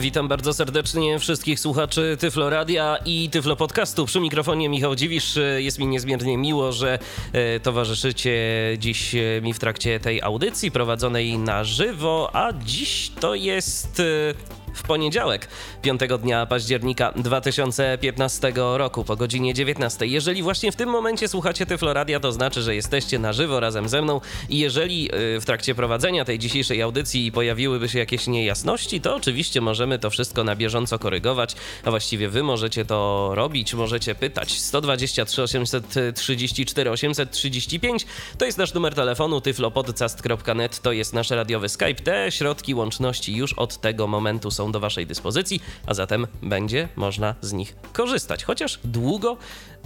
Witam bardzo serdecznie wszystkich słuchaczy Tyflo Radia i Tyflo Podcastu. Przy mikrofonie Michał Dziwisz. Jest mi niezmiernie miło, że e, towarzyszycie dziś e, mi w trakcie tej audycji prowadzonej na żywo, a dziś to jest e, w poniedziałek, 5 dnia października 2015 roku po godzinie 19. Jeżeli właśnie w tym momencie słuchacie Tyfloradia, to znaczy, że jesteście na żywo razem ze mną i jeżeli y, w trakcie prowadzenia tej dzisiejszej audycji pojawiłyby się jakieś niejasności, to oczywiście możemy to wszystko na bieżąco korygować, a właściwie wy możecie to robić, możecie pytać. 123 834 835 to jest nasz numer telefonu, tyflopodcast.net to jest nasz radiowy Skype. Te środki łączności już od tego momentu są są do Waszej dyspozycji, a zatem będzie można z nich korzystać. Chociaż długo,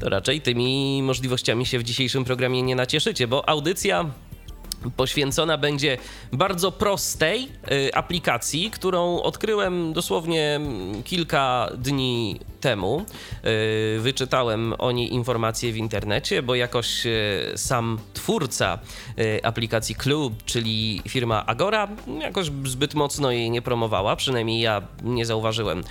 to raczej tymi możliwościami się w dzisiejszym programie nie nacieszycie, bo audycja poświęcona będzie bardzo prostej y, aplikacji, którą odkryłem dosłownie kilka dni temu. Y, wyczytałem o niej informacje w internecie, bo jakoś y, sam twórca aplikacji Club, czyli firma Agora, jakoś zbyt mocno jej nie promowała. Przynajmniej ja nie zauważyłem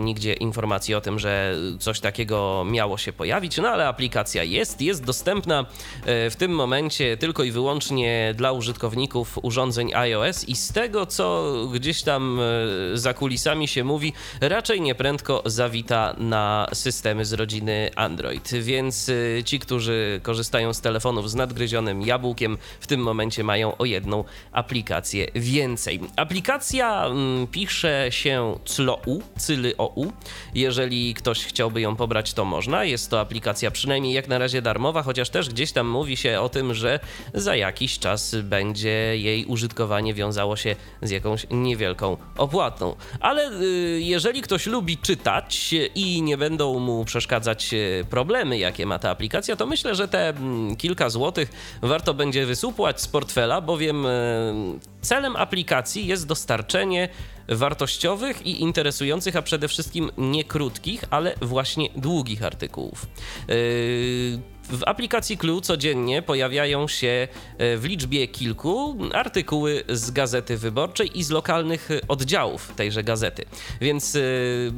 nigdzie informacji o tym, że coś takiego miało się pojawić. No ale aplikacja jest, jest dostępna w tym momencie tylko i wyłącznie dla użytkowników urządzeń iOS i z tego, co gdzieś tam e, za kulisami się mówi, raczej nieprędko zawita na systemy z rodziny Android. Więc e, ci, którzy korzystają z telefonów z nadgryzionym jabłkiem, w tym momencie mają o jedną aplikację więcej. Aplikacja mm, pisze się CLOU, CYLY-OU. Jeżeli ktoś chciałby ją pobrać, to można. Jest to aplikacja przynajmniej jak na razie darmowa, chociaż też gdzieś tam mówi się o tym, że za jakiś czas będzie jej użytkowanie wiązało się z jakąś niewielką opłatą. Ale y, jeżeli ktoś lubi czytać i nie będą mu przeszkadzać y, problemy, jakie ma ta aplikacja, to myślę, że te mm, kilka złotych warto będzie wysupłać z portfela, bowiem y, celem aplikacji jest dostarczenie wartościowych i interesujących, a przede wszystkim nie krótkich, ale właśnie długich artykułów. Yy w aplikacji Clue codziennie pojawiają się e, w liczbie kilku artykuły z gazety wyborczej i z lokalnych oddziałów tejże gazety. Więc e,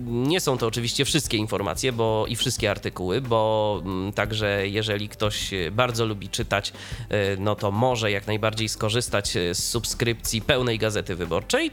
nie są to oczywiście wszystkie informacje bo i wszystkie artykuły, bo mm, także jeżeli ktoś bardzo lubi czytać, e, no to może jak najbardziej skorzystać z subskrypcji pełnej gazety wyborczej.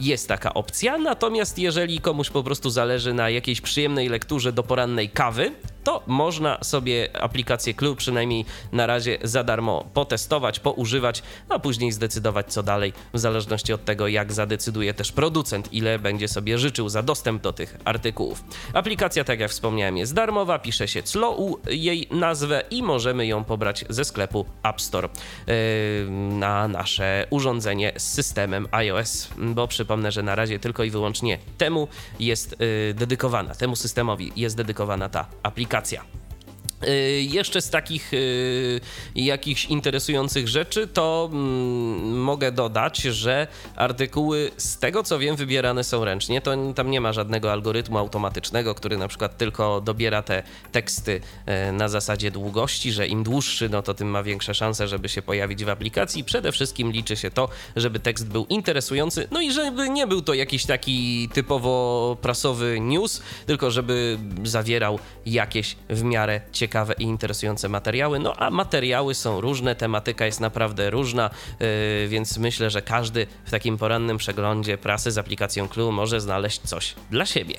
Jest taka opcja, natomiast jeżeli komuś po prostu zależy na jakiejś przyjemnej lekturze do porannej kawy, to można sobie aplikację Clue przynajmniej na razie za darmo potestować, poużywać, a później zdecydować co dalej, w zależności od tego, jak zadecyduje też producent, ile będzie sobie życzył za dostęp do tych artykułów. Aplikacja, tak jak wspomniałem, jest darmowa, pisze się CLOU jej nazwę i możemy ją pobrać ze sklepu App Store yy, na nasze urządzenie z systemem iOS, bo przypomnę, że na razie tylko i wyłącznie temu jest yy, dedykowana, temu systemowi jest dedykowana ta aplikacja aplikacja. Y, jeszcze z takich y, jakichś interesujących rzeczy to mm, mogę dodać, że artykuły z tego co wiem wybierane są ręcznie. To tam nie ma żadnego algorytmu automatycznego, który na przykład tylko dobiera te teksty y, na zasadzie długości, że im dłuższy, no to tym ma większe szanse, żeby się pojawić w aplikacji. Przede wszystkim liczy się to, żeby tekst był interesujący, no i żeby nie był to jakiś taki typowo prasowy news, tylko żeby zawierał jakieś w miarę ciekawe ciekawe i interesujące materiały. No a materiały są różne, tematyka jest naprawdę różna, yy, więc myślę, że każdy w takim porannym przeglądzie prasy z aplikacją Clue może znaleźć coś dla siebie.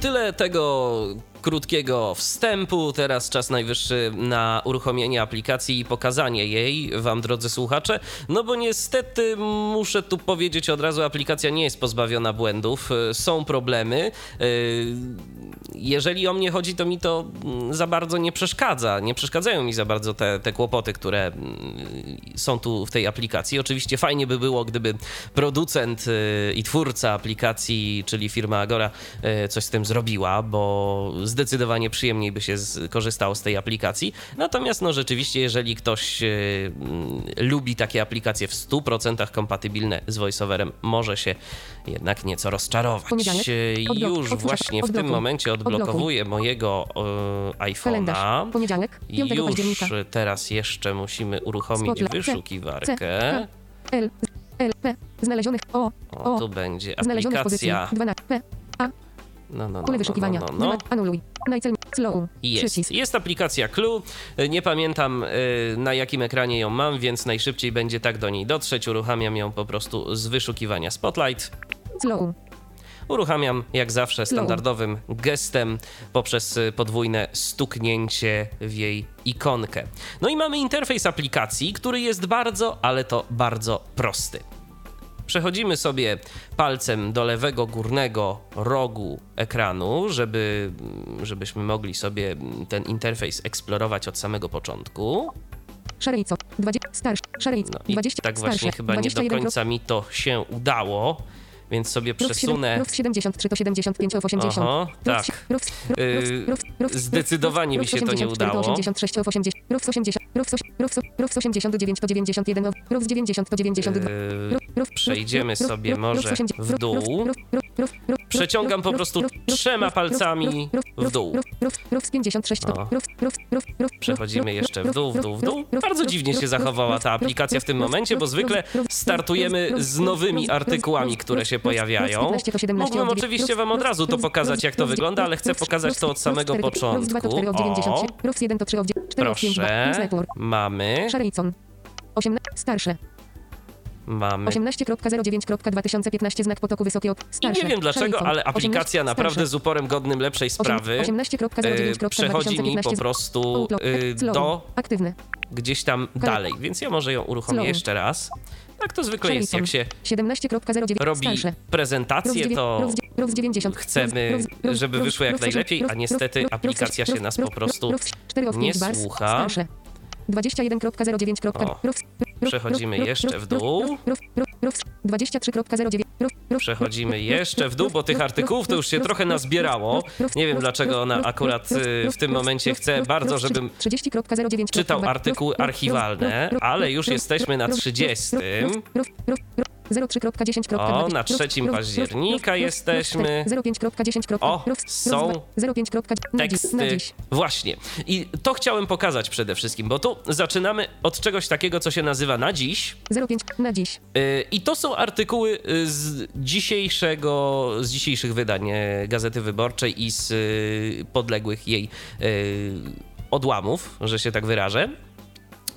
Tyle tego krótkiego wstępu. Teraz czas najwyższy na uruchomienie aplikacji i pokazanie jej Wam, drodzy słuchacze. No bo niestety muszę tu powiedzieć od razu, aplikacja nie jest pozbawiona błędów. Są problemy. Yy, jeżeli o mnie chodzi, to mi to mm, za bardzo nie przeszkadza. Nie przeszkadzają mi za bardzo te, te kłopoty, które mm, są tu w tej aplikacji. Oczywiście fajnie by było, gdyby producent y, i twórca aplikacji, czyli firma Agora, y, coś z tym zrobiła, bo zdecydowanie przyjemniej by się korzystało z tej aplikacji. Natomiast, no rzeczywiście, jeżeli ktoś y, mm, lubi takie aplikacje w 100% kompatybilne z VoiceOverem, może się jednak nieco rozczarować. Już właśnie w tym odblokuj. Momencie odblokowuję mojego Kalendarz. iPhone'a. Poniedziałek, 5 Już października. teraz jeszcze musimy uruchomić Spotlight. C, wyszukiwarkę. K, L, L, P. Znalezionych O. O, O. tu będzie Znalezionych pozycji. aplikacja. 12. P. A. No, no, no, Pole no, wyszukiwania. no, no, no. Anuluj. Najcel. Slow. Jest. Przycisk. Jest aplikacja Clue. Nie pamiętam y, na jakim ekranie ją mam, więc najszybciej będzie tak do niej dotrzeć. Uruchamiam ją po prostu z wyszukiwania Spotlight. Slow. Uruchamiam jak zawsze Slow. standardowym gestem poprzez y, podwójne stuknięcie w jej ikonkę. No i mamy interfejs aplikacji, który jest bardzo, ale to bardzo prosty. Przechodzimy sobie palcem do lewego górnego rogu ekranu, żeby, żebyśmy mogli sobie ten interfejs eksplorować od samego początku. Szarejco. 20. Starszy. Szarejco. No i 20. tak starsze. właśnie chyba nie do 21 końca mi to się udało, więc sobie przesunę. Ruf 73 to 75 of 80. Aha, tak. Ruf, zdecydowanie mi się to nie 84 to udało. 86 of 80. Ruf 80. Ruf, ruf, ruf 89 to 91. of- Ruf 90 to 92. Yy, Ruf, ruf, przejdziemy sobie może ruf 80, w dół. Przeciągam po prostu trzema palcami w dół. Ruf, ruf, ruf z 56 to O. Przechodzimy jeszcze w dół, w dół, w dół. Bardzo dziwnie się zachowała ta aplikacja w tym momencie, bo zwykle startujemy z nowymi artykułami, które się pojawiają. ruf, 15 to 17 Mógłbym oczywiście wam od razu to pokazać, jak to wygląda, ale chcę pokazać to od samego początku. Ruf 2 to 4 od 90. O, Ruf 1 to 3 od 4 od 5 proszę, mamy, Szarejcon. 18. Starsze. Mamy. 18.09.2015 znak potoku wysokie od I starsze. nie wiem dlaczego, ale aplikacja 18 naprawdę starsze. z uporem godnym lepszej sprawy 18.09.2015 przechodzi mi po prostu Slow. do Aktywny. gdzieś tam dalej, więc ja może ją uruchomię jeszcze raz. Tak to zwykle jest, jak się 17.09 robi prezentację, to Rów 90. chcemy, żeby wyszło jak najlepiej, a niestety aplikacja się nas po prostu nie słucha. Starsze. 21.09. O, przechodzimy jeszcze w dół. 23.09. Przechodzimy jeszcze w dół, bo tych artykułów to już się trochę nazbierało. Nie wiem, dlaczego ona akurat y, w tym momencie chce bardzo, żebym 30.09. czytał artykuły archiwalne, ale już jesteśmy na 30. 03.10. O, na 3 października jesteśmy. 05.10. O, są 05. Na dziś. Na teksty. Właśnie. I to chciałem pokazać przede wszystkim, bo tu zaczynamy od czegoś takiego, co się nazywa na dziś. 05. Na dziś. Yy, I to są artykuły y, z dzisiejszego, z dzisiejszych wydań e, Gazety Wyborczej i z y, podległych jej y, odłamów, że się tak wyrażę.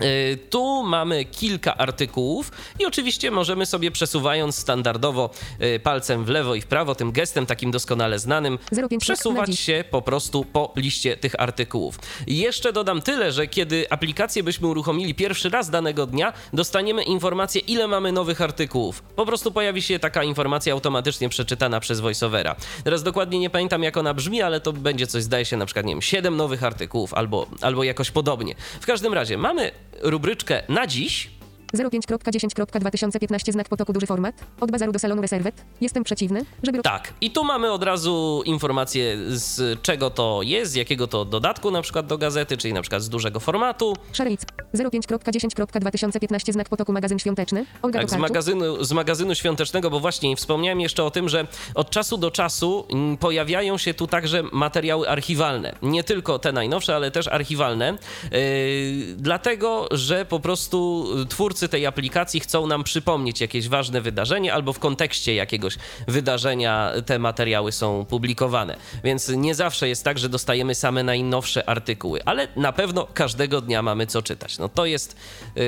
Y, Tu mamy kilka artykułów i oczywiście możemy sobie przesuwając standardowo y, palcem w lewo i w prawo, tym gestem takim doskonale znanym, 05 na przesuwać się po prostu po liście tych artykułów. I Jeszcze dodam tyle, że kiedy aplikację byśmy uruchomili pierwszy raz danego dnia, dostaniemy informację, ile mamy nowych artykułów. Po prostu pojawi się taka informacja automatycznie przeczytana przez VoiceOvera. Teraz dokładnie nie pamiętam, jak ona brzmi, ale to będzie coś, zdaje się, na przykład, nie wiem, 7 nowych artykułów albo, albo jakoś podobnie. W każdym razie mamy rubryczkę na dziś, 05.10.2015 znak potoku duży format. Od bazaru do salonu reserwet. Jestem przeciwny, żeby... Tak, i tu mamy od razu informację z czego to jest, z jakiego to dodatku na przykład do gazety, czyli na przykład z dużego formatu. Szaric. 05.10.2015 znak potoku magazyn świąteczny. Olga Tak, z magazynu, z magazynu świątecznego, bo właśnie wspomniałem jeszcze o tym, że od czasu do czasu mm, pojawiają się tu także materiały archiwalne. Nie tylko te najnowsze, ale też archiwalne. Yy, dlatego, że po prostu twórcy tej aplikacji chcą nam przypomnieć jakieś ważne wydarzenie albo w kontekście jakiegoś wydarzenia te materiały są publikowane. Więc nie zawsze jest tak, że dostajemy same najnowsze artykuły, ale na pewno każdego dnia mamy co czytać. No to jest yy,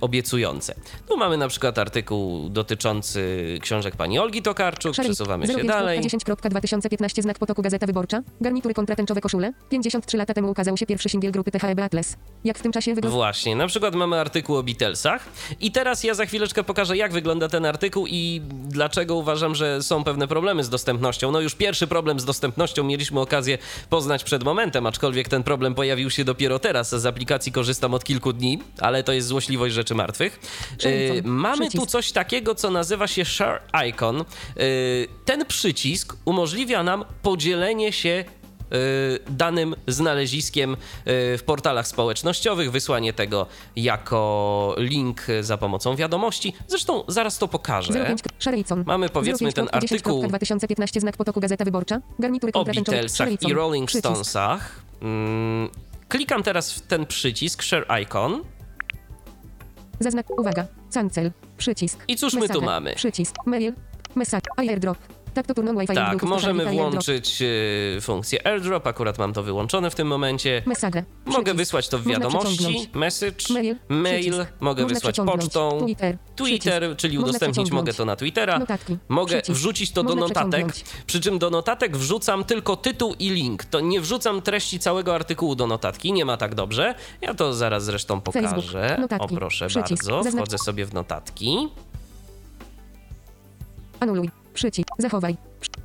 obiecujące. Tu mamy na przykład artykuł dotyczący książek pani Olgi Tokarczuk. Szaric. Przesuwamy się dalej. 05.10.2015 znak potoku Gazeta Wyborcza. Garnitury kontratęczowe koszule. 53 lata temu ukazał się pierwszy singiel grupy THB Atlas. Jak w tym czasie wygląda... Właśnie, na przykład mamy artykuł o Beatlesach. I teraz ja za chwileczkę pokażę, jak wygląda ten artykuł i dlaczego uważam, że są pewne problemy z dostępnością. No już pierwszy problem z dostępnością mieliśmy okazję poznać przed momentem, aczkolwiek ten problem pojawił się dopiero teraz. Z aplikacji korzystam od kilku dni, ale to jest złośliwość rzeczy martwych. Yy, mamy tu Przycisk. coś takiego, co nazywa się Share Icon. Yy, ten przycisk umożliwia nam podzielenie się danym znaleziskiem y, w portalach społecznościowych, wysłanie tego jako link za pomocą wiadomości. Zresztą zaraz to pokażę. 05 Szerycon. Mamy, powiedzmy, ten artykuł 2015 znak potoku Gazeta Wyborcza. Garnitury o. Beatlesach i. Rolling. Stonesach. Mm, klikam teraz w ten przycisk Share Icon Zaznak. Uwaga. Cancel. Przycisk. I cóż my tu mamy? Przycisk. Mail. Message. Airdrop. Tak to Wi-Fi. Tak, możemy Total Airdrop. włączyć y, funkcję AirDrop, akurat mam to wyłączone w tym momencie. Message. Mogę wysłać to w wiadomości, message, Mail. mail, mogę Można wysłać pocztą, Twitter. Twitter, czyli Można udostępnić mogę to na Twittera. Notatki. Mogę Przycisk. wrzucić to do notatek, przy czym do notatek wrzucam tylko tytuł i link. To nie wrzucam treści całego artykułu do notatki, nie ma tak dobrze. Ja to zaraz zresztą pokażę. O proszę Przycisk. bardzo, wchodzę sobie w notatki. Anuluj. Przycisk. Zachowaj.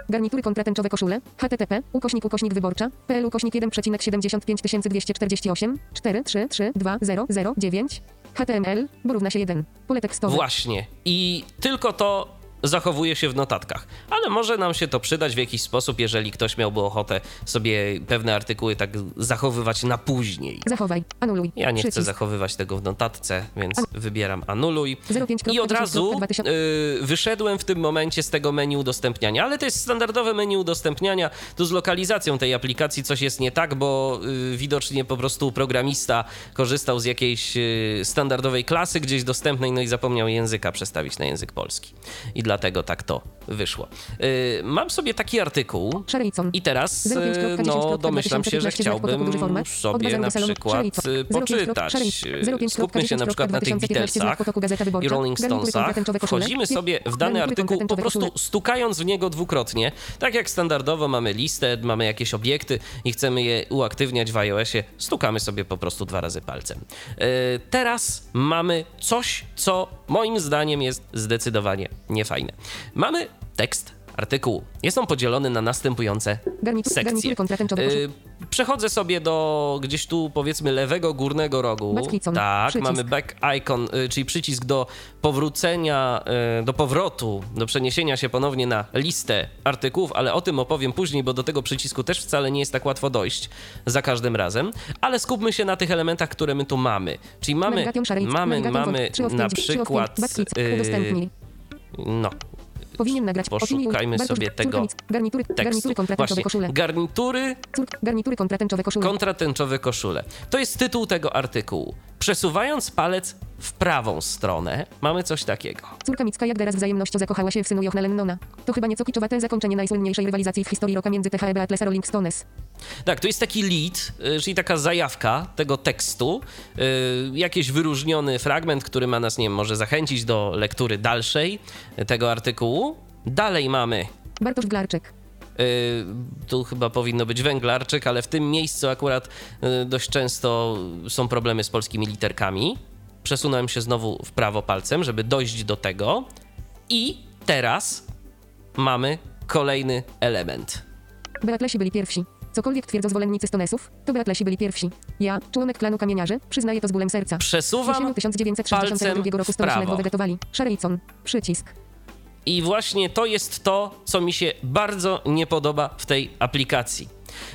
Garnitury kontratęczowe koszule. HTTP. Ukośnik ukośnik wyborcza. PL ukośnik 1,75248 4 3 3 2 0 0 9 HTML. Równa się 1. Pole tekstowe. Właśnie. I tylko to zachowuje się w notatkach. Ale może nam się to przydać w jakiś sposób, jeżeli ktoś miałby ochotę sobie pewne artykuły tak zachowywać na później. Zachowaj. Anuluj. Ja nie chcę zachowywać tego w notatce, więc wybieram anuluj. 05. I od razu 2000. y, wyszedłem w tym momencie z tego menu udostępniania, ale to jest standardowe menu udostępniania. Tu z lokalizacją tej aplikacji coś jest nie tak, bo y, widocznie po prostu programista korzystał z jakiejś y, standardowej klasy gdzieś dostępnej, no i zapomniał języka przestawić na język polski. I dlatego tak to wyszło. Y, mam sobie taki artykuł. I teraz, 05. y, no, domyślam się, że 2015 znak potoku, chciałbym sobie na przykład Szerycon. 05. poczytać. Szerycon. 05. Skupmy się na przykład na tych 2015 znak Beatlesach i. Rolling Stonesach. Wchodzimy sobie w dany artykuł po prostu stukając w niego dwukrotnie. Tak jak standardowo mamy listę, mamy jakieś obiekty i chcemy je uaktywniać w iOSie, stukamy sobie po prostu dwa razy palcem. Y, Teraz mamy coś, co moim zdaniem jest zdecydowanie niefajne. Mamy tekst artykułu. Jest on podzielony na następujące sekcje. garnitury. Y, Przechodzę sobie do gdzieś tu powiedzmy lewego górnego rogu. Tak, Przycisk. mamy back icon, y, czyli przycisk do powrócenia, y, do powrotu, do przeniesienia się ponownie na listę artykułów, ale o tym opowiem później, bo do tego przycisku też wcale nie jest tak łatwo dojść za każdym razem. Ale skupmy się na tych elementach, które my tu mamy. Czyli mamy, mamy, mamy na przykład. No, Powinien nagrać. Poszukajmy sobie tego. Garnitury, garnitury kontratęczowe koszule. garnitury garnitury kontratęczowe koszule. kontratęczowe koszule. To jest tytuł tego artykułu. Przesuwając palec w prawą stronę, mamy coś takiego. Córka Micka jak teraz wzajemnością zakochała się w synu Jochna Lennona. To chyba nieco kiczowate zakończenie najsłynniejszej rywalizacji w historii roka między THE Beatles a Rolling Stones. Tak, to jest taki lead, y, czyli taka zajawka tego tekstu, y, jakiś wyróżniony fragment, który ma nas, nie wiem, może zachęcić do lektury dalszej tego artykułu. Dalej mamy Bartosz Glarczyk. Y, tu chyba powinno być węglarczyk, ale w tym miejscu akurat dość często są problemy z polskimi literkami. Przesunąłem się znowu w prawo palcem, żeby dojść do tego. I teraz mamy kolejny element. Beatlesi byli pierwsi. Cokolwiek twierdzą zwolennicy Stonesów, to Beatlesi byli pierwsi. Ja, członek klanu kamieniarzy, przyznaję to z bólem serca. W Przesuwam jesienią 1962 roku w Stones ledwo wegetowali. Szerycon. Przycisk. I właśnie to jest to, co mi się bardzo nie podoba w tej aplikacji.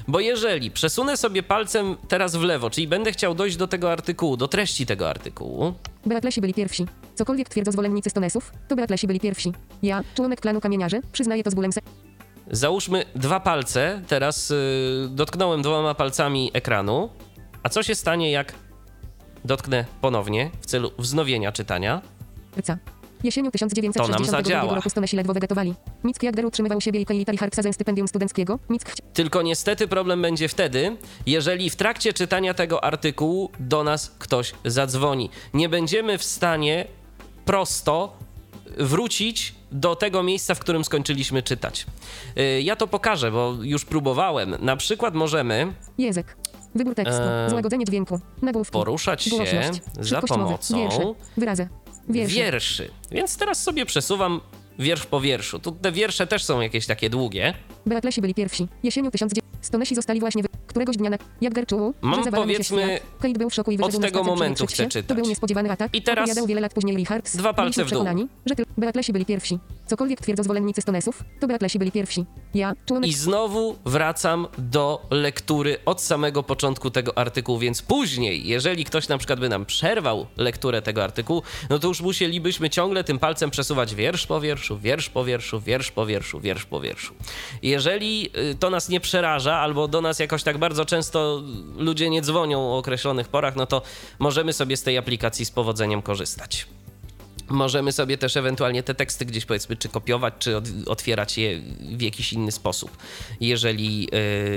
Bo jeżeli przesunę sobie palcem teraz w lewo, czyli będę chciał dojść do tego artykułu, do treści tego artykułu, Beatlesi byli pierwsi. Cokolwiek twierdzą zwolennicy Stonesów, to Beatlesi byli pierwsi. Ja, członek klanu kamieniarzy, przyznaję to z bólem serca. Załóżmy dwa palce, teraz y, dotknąłem dwoma palcami ekranu. A co się stanie, jak dotknę ponownie w celu wznowienia czytania? Jesienią To nam 1962 zadziała. roku Stonesi ledwo wegetowali. Mick Jagger utrzymywał siebie i Kay Harksa ze stypendium studenckiego. Mick chci- Tylko niestety problem będzie wtedy, jeżeli w trakcie czytania tego artykułu do nas ktoś zadzwoni. Nie będziemy w stanie prosto wrócić do tego miejsca, w którym skończyliśmy czytać. Y, Ja to pokażę, bo już próbowałem. Na przykład możemy Język. Wybór tekstu. Eee, Złagodzenie dźwięku. Nagłówki. poruszać się Głośność. za Szybkość mowy. pomocą Wiersze. Wyrazy. Wierszy. wierszy. Więc teraz sobie przesuwam wiersz po wierszu. Tu te wiersze też są jakieś takie długie. Beatlesi byli pierwsi. Jesienią 1900. Stonesi zostali właśnie wy... któregoś dnia na... Jak garczuł, Mam, że powiedzmy. Kate był w szoku i od tego momentu chcę czytać. To był niespodziewany atak. I teraz Opowiadał wiele lat później Richards. dwa palce w dół. przekonani, że ty... Beatlesi byli pierwsi. Cokolwiek twierdzą zwolennicy Stonesów, to Beatlesi byli pierwsi. I znowu wracam do lektury od samego początku tego artykułu, więc później, jeżeli ktoś na przykład by nam przerwał lekturę tego artykułu, no to już musielibyśmy ciągle tym palcem przesuwać wiersz po wierszu, wiersz po wierszu, wiersz po wierszu, wiersz po wierszu. Jeżeli y, to nas nie przeraża, albo do nas jakoś tak bardzo często ludzie nie dzwonią o określonych porach, no to możemy sobie z tej aplikacji z powodzeniem korzystać. Możemy sobie też ewentualnie te teksty gdzieś powiedzmy, czy kopiować, czy otwierać je w jakiś inny sposób, jeżeli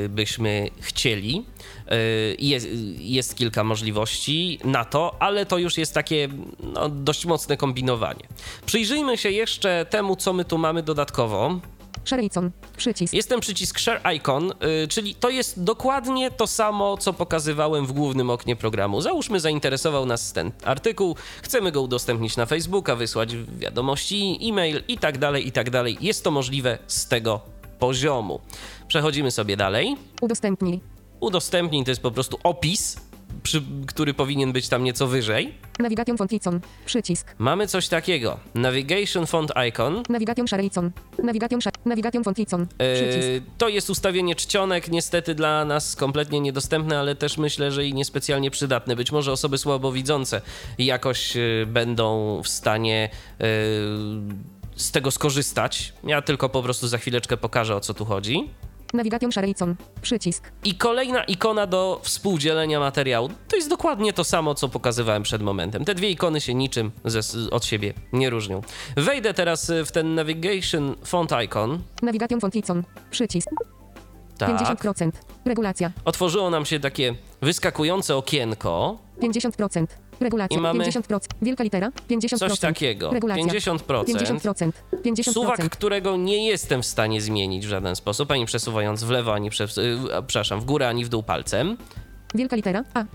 y, byśmy chcieli. Y, jest, jest kilka możliwości na to, ale to już jest takie no, dość mocne kombinowanie. Przyjrzyjmy się jeszcze temu, co my tu mamy dodatkowo. Sherryson. Przycisk. Jest ten przycisk Share Icon, y, czyli to jest dokładnie to samo, co pokazywałem w głównym oknie programu. Załóżmy, zainteresował nas ten artykuł, chcemy go udostępnić na Facebooka, wysłać wiadomości, e-mail i tak dalej, i tak dalej. Jest to możliwe z tego poziomu. Przechodzimy sobie dalej. Udostępnij. Udostępnij to jest po prostu opis, przy, który powinien być tam nieco wyżej. Navigation Fonticon. Przycisk. Mamy coś takiego. Navigation Font Icon. Navigation Sherryson. Navigation Sha... Navigation Fonticon. Przycisk. Yy, to jest ustawienie czcionek, niestety dla nas kompletnie niedostępne, ale też myślę, że i niespecjalnie przydatne. Być może osoby słabowidzące jakoś yy, będą w stanie yy, z tego skorzystać. Ja tylko po prostu za chwileczkę pokażę o co tu chodzi. Navigation Sherryson. Przycisk. I kolejna ikona do współdzielenia materiału. To jest dokładnie to samo, co pokazywałem przed momentem. Te dwie ikony się niczym ze, od siebie nie różnią. Wejdę teraz w ten Navigation Font Icon. Navigation Fonticon. Przycisk. Tak. 50%. Regulacja. Otworzyło nam się takie wyskakujące okienko. 50%. Regulacja. I mamy 50%. Wielka litera. 50%. Coś takiego. Regulacja. 50%. 50%. 50%. Suwak, którego nie jestem w stanie zmienić w żaden sposób, ani przesuwając w lewo, ani a, przepraszam, w górę, ani w dół palcem. Wielka litera. A.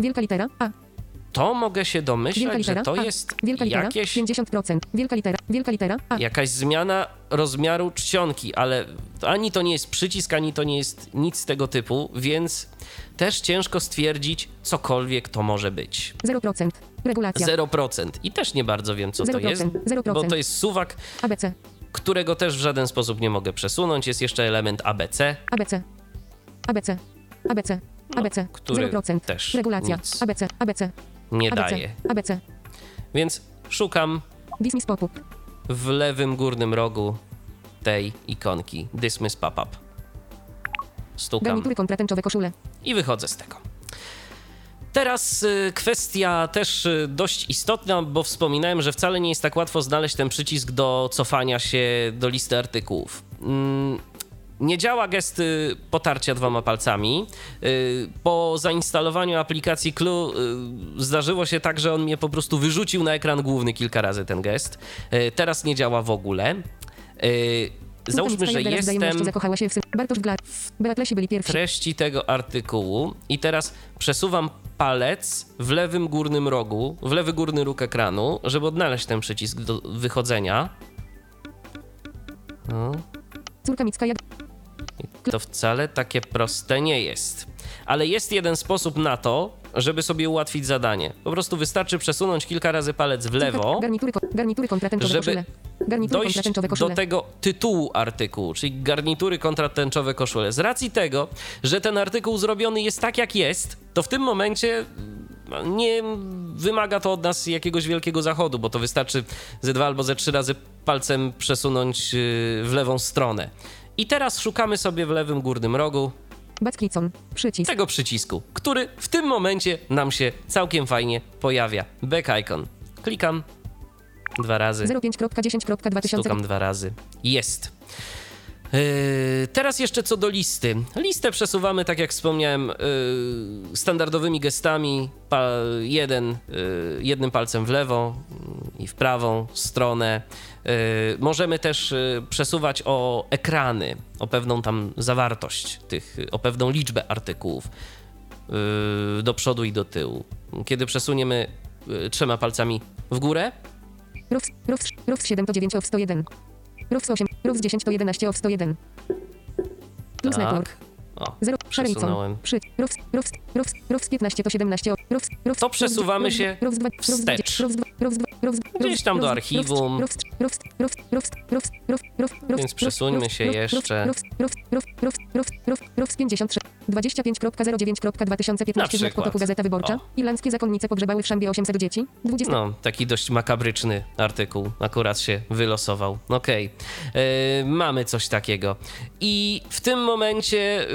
Wielka litera. A. To mogę się domyślać, litera. że to A. jest Wielka litera. jakieś, 50%. Wielka litera. Wielka litera. A. jakaś zmiana rozmiaru czcionki, ale ani to nie jest przycisk, ani to nie jest nic z tego typu, więc też ciężko stwierdzić, cokolwiek to może być. 0%. Regulacja. 0%. I też nie bardzo wiem, co to 0%, jest, 0%. bo to jest suwak, ABC. którego też w żaden sposób nie mogę przesunąć. Jest jeszcze element ABC, ABC. ABC. ABC. ABC. No, który 0%. też Regulacja. nic ABC. ABC. Nie ABC. daje. ABC. Więc szukam Dismiss pop-up. w lewym górnym rogu tej ikonki Dismiss Pop-up. Stukam Garnitury kontratęczowe koszule. i wychodzę z tego. Teraz y, kwestia też y, dość istotna, bo wspominałem, że wcale nie jest tak łatwo znaleźć ten przycisk do cofania się do listy artykułów. Nie działa gest potarcia dwoma palcami. Y, Po zainstalowaniu aplikacji Clue y, zdarzyło się tak, że on mnie po prostu wyrzucił na ekran główny kilka razy ten gest. Y, Teraz nie działa w ogóle. Załóżmy, że jestem w treści tego artykułu i teraz przesuwam palec w lewym górnym rogu, w lewy górny róg ekranu, żeby odnaleźć ten przycisk do wychodzenia. No, Córka Micka jak... to wcale takie proste nie jest. Ale jest jeden sposób na to, żeby sobie ułatwić zadanie. Po prostu wystarczy przesunąć kilka razy palec w lewo, żeby dojść do tego tytułu artykułu, czyli garnitury kontratęczowe koszule. Z racji tego, że ten artykuł zrobiony jest tak, jak jest, to w tym momencie mm, nie wymaga to od nas jakiegoś wielkiego zachodu, bo to wystarczy ze dwa albo ze trzy razy palcem przesunąć yy, w lewą stronę. I teraz szukamy sobie w lewym górnym rogu Backlicon. Przycisk. tego przycisku, który w tym momencie nam się całkiem fajnie pojawia. Back icon. Klikam dwa razy. 05.10.2000. Stukam dwa razy. Jest. Yy, teraz jeszcze co do listy. Listę przesuwamy, tak jak wspomniałem, yy, standardowymi gestami. Jeden, yy, jednym palcem w lewo i w prawą stronę. Możemy też przesuwać o ekrany, o pewną tam zawartość tych, o pewną liczbę artykułów do przodu i do tyłu. Kiedy przesuniemy trzema palcami w górę? Ruf 7 to 9 of 101. Ruf 8, ruf 10 to 11 of 101. Plus network. O, 0, przesunąłem. Przy, ruf, ruf, ruf, ruf 15 to 17 of, ruf, ruf, To przesuwamy się wstecz. Gdzieś tam do archiwum. Więc przesuńmy się jeszcze. Ruf, ruf, ruf, ruf, ruf, ruf, ruf 53. 25.09.2015 Na znak przykład. potoku Gazeta Wyborcza. O. Irlandzkie zakonnice pogrzebały w szambie 800 dzieci. 20. No, taki dość makabryczny artykuł akurat się wylosował. Okej, E, mamy coś takiego. I w tym momencie y,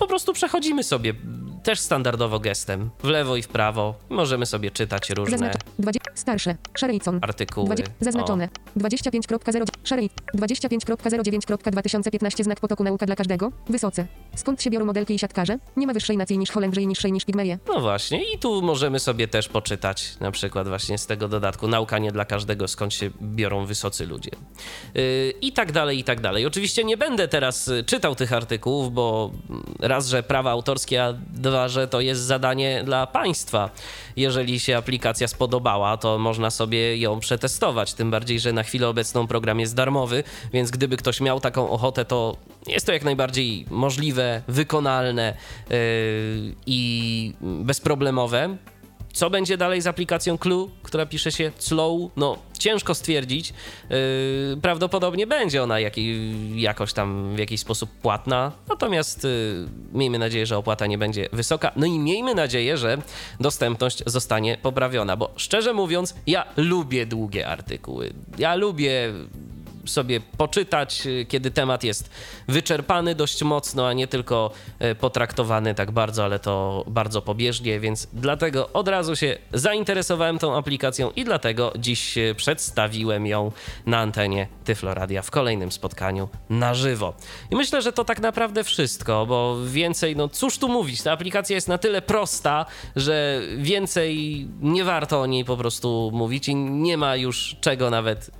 po prostu przechodzimy sobie też standardowo gestem w lewo i w prawo. Możemy sobie czytać różne Zaznacz. 20. Starsze. Sherryson. artykuły. 20, zaznaczone. 25.0 Sherry 25.09.2015 znak potoku nauka dla każdego. Wysoce. Skąd się biorą modelki i siatkarze? Nie ma wyższej nacji niż Holendrzy i niższej niż Pigmeje. No właśnie, i tu możemy sobie też poczytać na przykład właśnie z tego dodatku nauka nie dla każdego, skąd się biorą wysocy ludzie. Yy, I tak dalej, i tak dalej. Oczywiście nie będę teraz y, czytał tych artykułów, bo mm, raz, że prawa autorskie, a dwa, że to jest zadanie dla państwa. Jeżeli się aplikacja spodobała, to można sobie ją przetestować, tym bardziej, że na chwilę obecną program jest darmowy, więc gdyby ktoś miał taką ochotę, to jest to jak najbardziej możliwe, wykonalne yy, i bezproblemowe. Co będzie dalej z aplikacją Clue, która pisze się Slow? No, ciężko stwierdzić. Yy, prawdopodobnie będzie ona jakiej, jakoś tam w jakiś sposób płatna, natomiast yy, miejmy nadzieję, że opłata nie będzie wysoka. No i miejmy nadzieję, że dostępność zostanie poprawiona, bo szczerze mówiąc, ja lubię długie artykuły. Ja lubię sobie poczytać, y, kiedy temat jest wyczerpany dość mocno, a nie tylko y, potraktowany tak bardzo, ale to bardzo pobieżnie, więc dlatego od razu się zainteresowałem tą aplikacją i dlatego dziś y, przedstawiłem ją na antenie Tyfloradia w kolejnym spotkaniu na żywo. I myślę, że to tak naprawdę wszystko, bo więcej, no cóż tu mówić, ta aplikacja jest na tyle prosta, że więcej nie warto o niej po prostu mówić i nie ma już czego nawet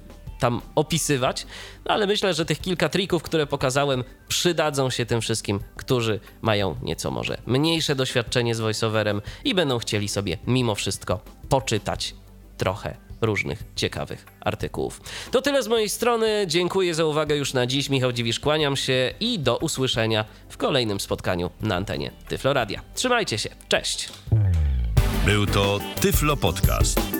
tam opisywać, no ale myślę, że tych kilka trików, które pokazałem, przydadzą się tym wszystkim, którzy mają nieco może mniejsze doświadczenie z voiceoverem i będą chcieli sobie mimo wszystko poczytać trochę różnych ciekawych artykułów. To tyle z mojej strony. Dziękuję za uwagę już na dziś. Michał Dziwisz, kłaniam się i do usłyszenia w kolejnym spotkaniu na antenie Tyfloradia. Trzymajcie się. Cześć! Był to Tyflo Podcast.